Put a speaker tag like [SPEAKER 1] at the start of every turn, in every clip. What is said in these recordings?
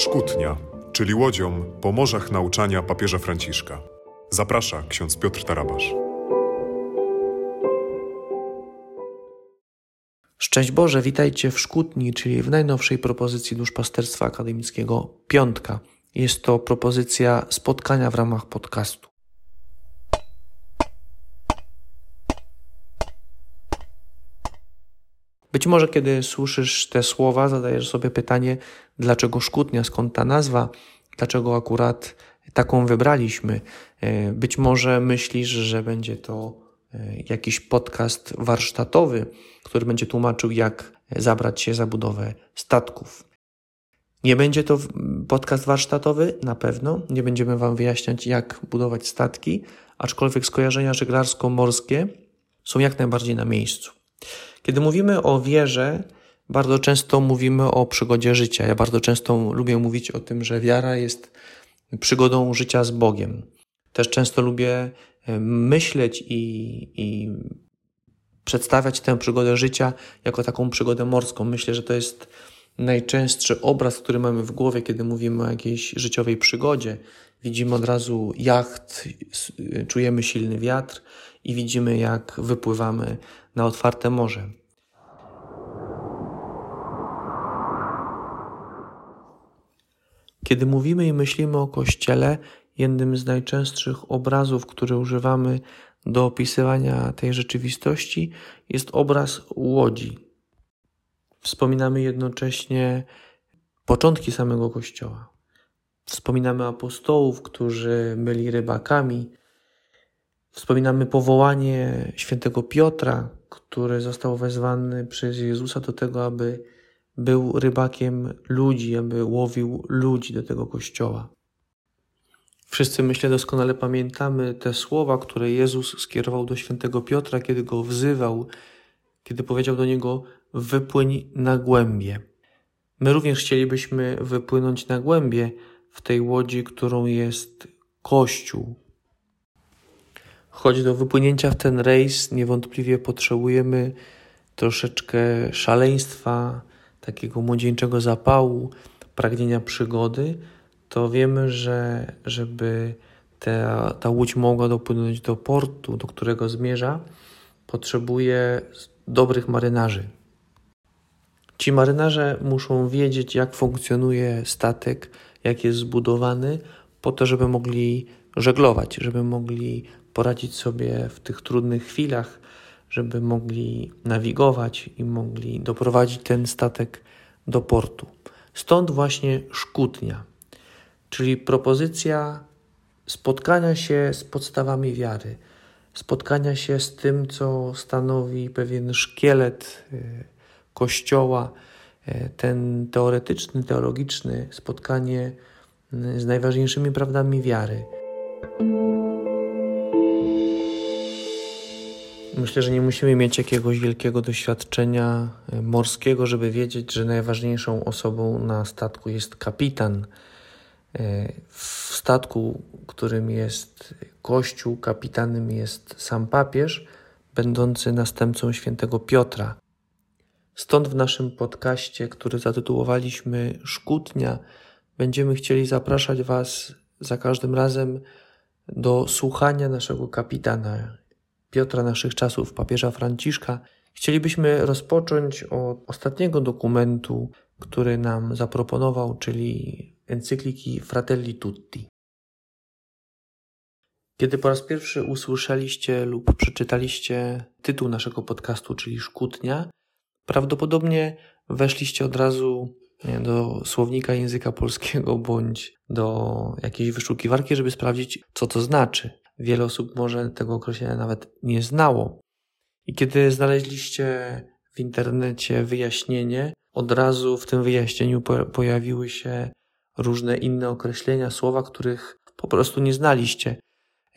[SPEAKER 1] Szkutnia, czyli łodzią po morzach nauczania papieża Franciszka. Zaprasza ksiądz Piotr Tarabasz.
[SPEAKER 2] Szczęść Boże, witajcie w Szkutni, czyli w najnowszej propozycji duszpasterstwa akademickiego Piątka. Jest to propozycja spotkania w ramach podcastu. Być może kiedy słyszysz te słowa, zadajesz sobie pytanie, dlaczego szkutnia, skąd ta nazwa, dlaczego akurat taką wybraliśmy. E, być może myślisz, że będzie to e, jakiś podcast warsztatowy, który będzie tłumaczył, jak zabrać się za budowę statków. Nie będzie to podcast warsztatowy, na pewno. Nie będziemy Wam wyjaśniać, jak budować statki, aczkolwiek skojarzenia żeglarsko-morskie są jak najbardziej na miejscu. Kiedy mówimy o wierze, bardzo często mówimy o przygodzie życia. Ja bardzo często lubię mówić o tym, że wiara jest przygodą życia z Bogiem. Też często lubię e, myśleć i, i przedstawiać tę przygodę życia jako taką przygodę morską. Myślę, że to jest najczęstszy obraz, który mamy w głowie, kiedy mówimy o jakiejś życiowej przygodzie. Widzimy od razu jacht, czujemy silny wiatr i widzimy, jak wypływamy na otwarte morze. Kiedy mówimy i myślimy o Kościele, jednym z najczęstszych obrazów, które używamy do opisywania tej rzeczywistości, jest obraz łodzi. Wspominamy jednocześnie początki samego Kościoła. Wspominamy apostołów, którzy byli rybakami. Wspominamy powołanie świętego Piotra, który został wezwany przez Jezusa do tego, aby był rybakiem ludzi, aby łowił ludzi do tego kościoła. Wszyscy, myślę, doskonale pamiętamy te słowa, które Jezus skierował do świętego Piotra, kiedy go wzywał, kiedy powiedział do niego: Wypłyń na głębie. My również chcielibyśmy wypłynąć na głębie w tej łodzi, którą jest Kościół. Choć do wypłynięcia w ten rejs niewątpliwie potrzebujemy troszeczkę szaleństwa, takiego młodzieńczego zapału, pragnienia przygody, to wiemy, że żeby ta, ta łódź mogła dopłynąć do portu, do którego zmierza, potrzebuje dobrych marynarzy. Ci marynarze muszą wiedzieć, jak funkcjonuje statek, jak jest zbudowany, po to, żeby mogli żeglować, żeby mogli poradzić sobie w tych trudnych chwilach, żeby mogli nawigować i mogli doprowadzić ten statek do portu. Stąd właśnie szkutnia, czyli propozycja spotkania się z podstawami wiary, spotkania się z tym, co stanowi pewien szkielet y, Kościoła, y, ten teoretyczny, teologiczny spotkanie y, z najważniejszymi prawdami wiary. Myślę, że nie musimy mieć jakiegoś wielkiego doświadczenia e, morskiego, żeby wiedzieć, że najważniejszą osobą na statku jest kapitan. E, w statku, którym jest Kościół, kapitanem jest sam papież, będący następcą świętego Piotra. Stąd w naszym podcaście, który zatytułowaliśmy Szkutnia, będziemy chcieli zapraszać Was za każdym razem do słuchania naszego kapitana, Piotra naszych czasów, papieża Franciszka, chcielibyśmy rozpocząć od ostatniego dokumentu, który nam zaproponował, czyli encykliki Fratelli Tutti. Kiedy po raz pierwszy usłyszeliście lub przeczytaliście tytuł naszego podcastu, czyli Szkutnia, prawdopodobnie weszliście od razu do słownika języka polskiego bądź do jakiejś wyszukiwarki, żeby sprawdzić, co to znaczy. Wiele osób może tego określenia nawet nie znało. I kiedy znaleźliście w internecie wyjaśnienie, od razu w tym wyjaśnieniu pojawiły się różne inne określenia, słowa, których po prostu nie znaliście.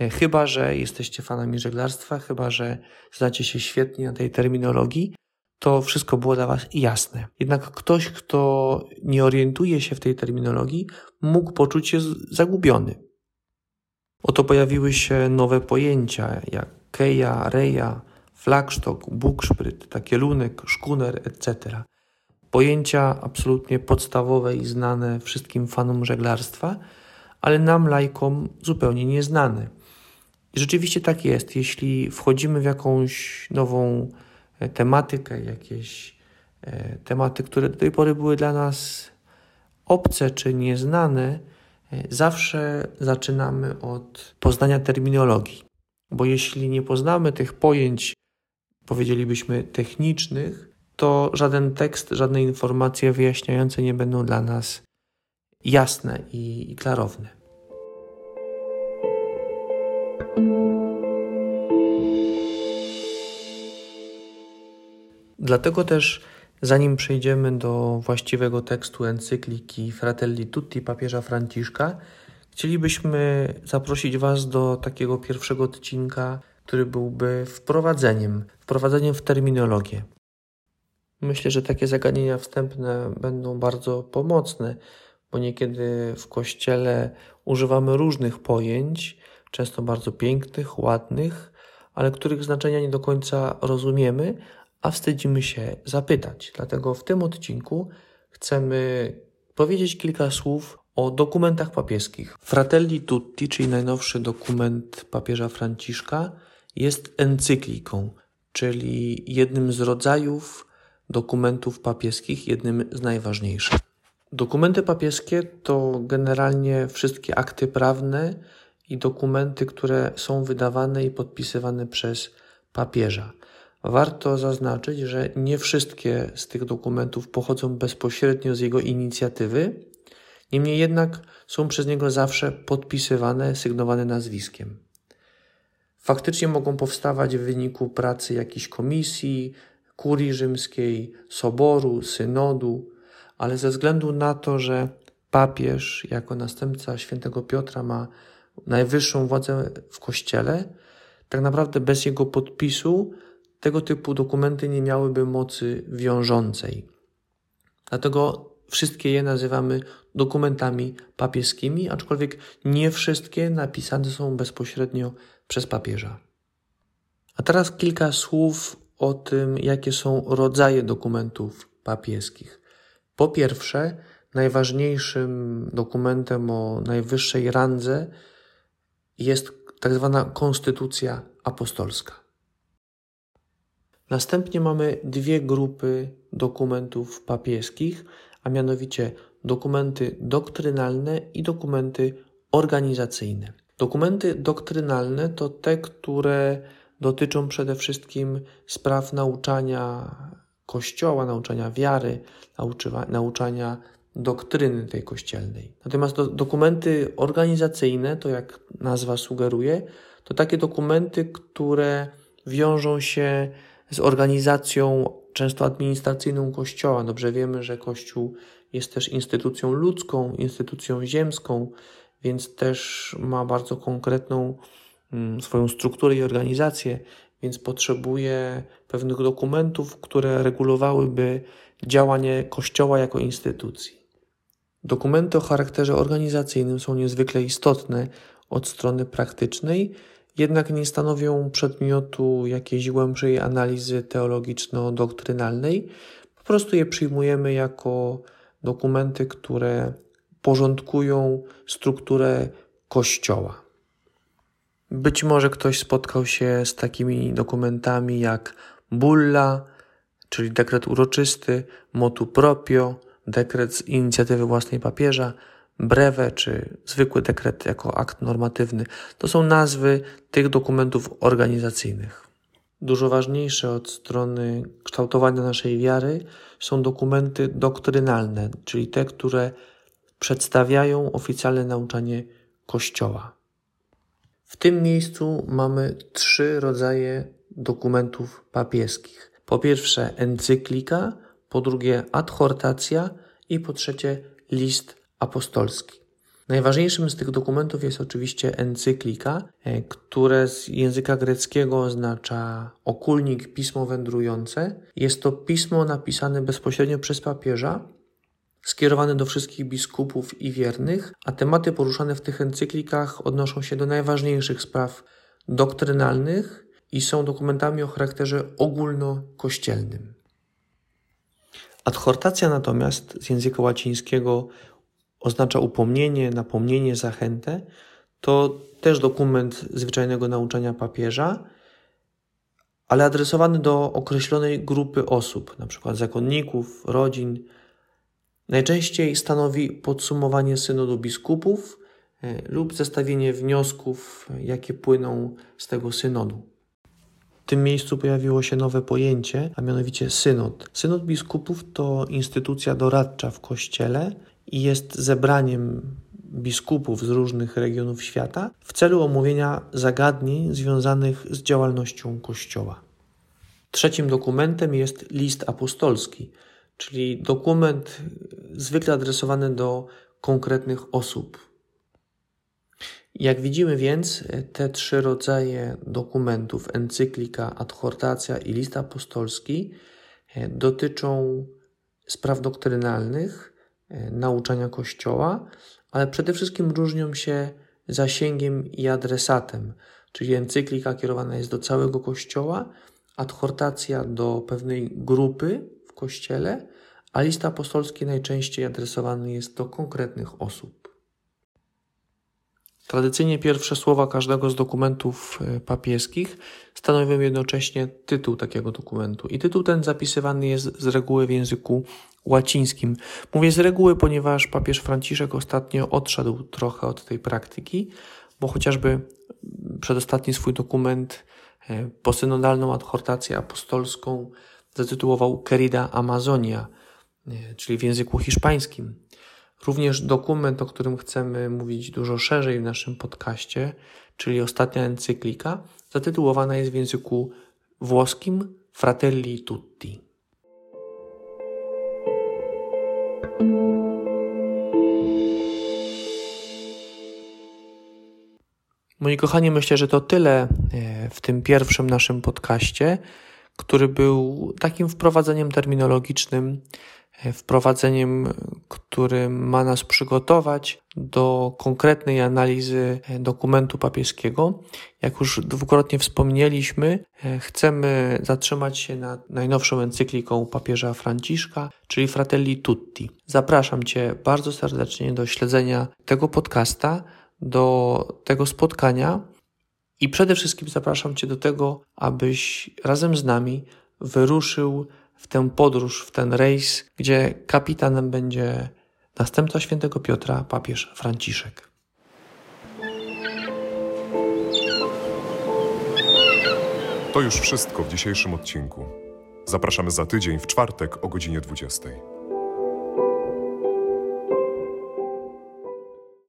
[SPEAKER 2] E, chyba, że jesteście fanami żeglarstwa, chyba, że znacie się świetnie na tej terminologii, to wszystko było dla Was jasne. Jednak ktoś, kto nie orientuje się w tej terminologii, mógł poczuć się zagubiony. Oto pojawiły się nowe pojęcia jak keja, reja, flagstock, bukszpryt, takielunek, szkuner, etc. Pojęcia absolutnie podstawowe i znane wszystkim fanom żeglarstwa, ale nam, lajkom, zupełnie nieznane. I rzeczywiście tak jest. Jeśli wchodzimy w jakąś nową e, tematykę, jakieś e, tematy, które do tej pory były dla nas obce czy nieznane, zawsze zaczynamy od poznania terminologii. Bo jeśli nie poznamy tych pojęć, powiedzielibyśmy technicznych, to żaden tekst, żadne informacje wyjaśniające nie będą dla nas jasne i, i klarowne. Dlatego też, zanim przejdziemy do właściwego tekstu encykliki Fratelli Tutti papieża Franciszka, chcielibyśmy zaprosić Was do takiego pierwszego odcinka, który byłby wprowadzeniem, wprowadzeniem w terminologię. Myślę, że takie zagadnienia wstępne będą bardzo pomocne, bo niekiedy w kościele używamy różnych pojęć, często bardzo pięknych, ładnych, ale których znaczenia nie do końca rozumiemy, a wstydzimy się zapytać. Dlatego w tym odcinku chcemy powiedzieć kilka słów o dokumentach papieskich. Fratelli Tutti, czyli najnowszy dokument papieża Franciszka, jest encykliką, czyli jednym z rodzajów dokumentów papieskich, jednym z najważniejszych. Dokumenty papieskie to generalnie wszystkie akty prawne i dokumenty, które są wydawane i podpisywane przez papieża. Warto zaznaczyć, że nie wszystkie z tych dokumentów pochodzą bezpośrednio z jego inicjatywy, niemniej jednak są przez niego zawsze podpisywane, sygnowane nazwiskiem. Faktycznie mogą powstawać w wyniku pracy jakiejś komisji, kurii rzymskiej, soboru, synodu, ale ze względu na to, że papież jako następca świętego Piotra ma najwyższą władzę w kościele, tak naprawdę bez jego podpisu tego typu dokumenty nie miałyby mocy wiążącej. Dlatego wszystkie je nazywamy dokumentami papieskimi, aczkolwiek nie wszystkie napisane są bezpośrednio przez papieża. A teraz kilka słów o tym, jakie są rodzaje dokumentów papieskich. Po pierwsze, najważniejszym dokumentem o najwyższej randze jest tak zwana konstytucja apostolska. Następnie mamy dwie grupy dokumentów papieskich, a mianowicie dokumenty doktrynalne i dokumenty organizacyjne. Dokumenty doktrynalne to te, które dotyczą przede wszystkim spraw nauczania Kościoła, nauczania wiary, nauczania doktryny tej kościelnej. Natomiast do, dokumenty organizacyjne, to jak nazwa sugeruje, to takie dokumenty, które wiążą się z organizacją często administracyjną Kościoła. Dobrze wiemy, że Kościół jest też instytucją ludzką, instytucją ziemską, więc też ma bardzo konkretną mm, swoją strukturę i organizację, więc potrzebuje pewnych dokumentów, które regulowałyby działanie Kościoła jako instytucji. Dokumenty o charakterze organizacyjnym są niezwykle istotne od strony praktycznej, jednak nie stanowią przedmiotu jakiejś głębszej analizy teologiczno-doktrynalnej. Po prostu je przyjmujemy jako dokumenty, które porządkują strukturę Kościoła. Być może ktoś spotkał się z takimi dokumentami jak bulla, czyli dekret uroczysty, motu proprio, dekret z inicjatywy własnej papieża, breve czy zwykły dekret jako akt normatywny. To są nazwy tych dokumentów organizacyjnych. Dużo ważniejsze od strony kształtowania naszej wiary są dokumenty doktrynalne, czyli te, które przedstawiają oficjalne nauczanie Kościoła. W tym miejscu mamy trzy rodzaje dokumentów papieskich. Po pierwsze encyklika, po drugie adhortacja i po trzecie list apostolski. Najważniejszym z tych dokumentów jest oczywiście encyklika, e, które z języka greckiego oznacza okulnik, pismo wędrujące. Jest to pismo napisane bezpośrednio przez papieża, skierowane do wszystkich biskupów i wiernych, a tematy poruszane w tych encyklikach odnoszą się do najważniejszych spraw doktrynalnych i są dokumentami o charakterze ogólnokościelnym. Adhortacja natomiast z języka łacińskiego oznacza upomnienie, napomnienie, zachętę. To też dokument zwyczajnego nauczania papieża, ale adresowany do określonej grupy osób, np. zakonników, rodzin. Najczęściej stanowi podsumowanie synodu biskupów e, lub zestawienie wniosków, jakie płyną z tego synodu. W tym miejscu pojawiło się nowe pojęcie, a mianowicie synod. Synod biskupów to instytucja doradcza w Kościele i jest zebraniem biskupów z różnych regionów świata w celu omówienia zagadnień związanych z działalnością Kościoła. Trzecim dokumentem jest list apostolski, czyli dokument zwykle adresowany do konkretnych osób. Jak widzimy więc, te trzy rodzaje dokumentów, encyklika, adhortacja i list apostolski, dotyczą spraw doktrynalnych, nauczania Kościoła, ale przede wszystkim różnią się zasięgiem i adresatem, czyli encyklika kierowana jest do całego Kościoła, adhortacja do pewnej grupy w Kościele, a list apostolski najczęściej adresowany jest do konkretnych osób. Tradycyjnie pierwsze słowa każdego z dokumentów e, papieskich stanowią jednocześnie tytuł takiego dokumentu. I tytuł ten zapisywany jest z reguły w języku łacińskim. Mówię z reguły, ponieważ papież Franciszek ostatnio odszedł trochę od tej praktyki, bo chociażby przedostatni swój dokument, e, posynodalną adhortację apostolską, zatytułował Querida Amazonia, e, czyli w języku hiszpańskim. Również dokument, o którym chcemy mówić dużo szerzej w naszym podcaście, czyli ostatnia encyklika, zatytułowana jest w języku włoskim Fratelli Tutti. Moi kochani, myślę, że to tyle e, w tym pierwszym naszym podcaście, który był takim wprowadzeniem terminologicznym, e, wprowadzeniem, który ma nas przygotować do konkretnej analizy e, dokumentu papieskiego. Jak już dwukrotnie wspomnieliśmy, chcemy zatrzymać się nad najnowszą encykliką papieża Franciszka, czyli Fratelli Tutti. Zapraszam Cię bardzo serdecznie do śledzenia tego podcasta do tego spotkania i przede wszystkim zapraszam Cię do tego, abyś razem z nami wyruszył w tę podróż, w ten rejs, gdzie kapitanem będzie następca świętego Piotra, papież Franciszek.
[SPEAKER 1] To już wszystko w dzisiejszym odcinku. Zapraszamy za tydzień w czwartek o godzinie 20.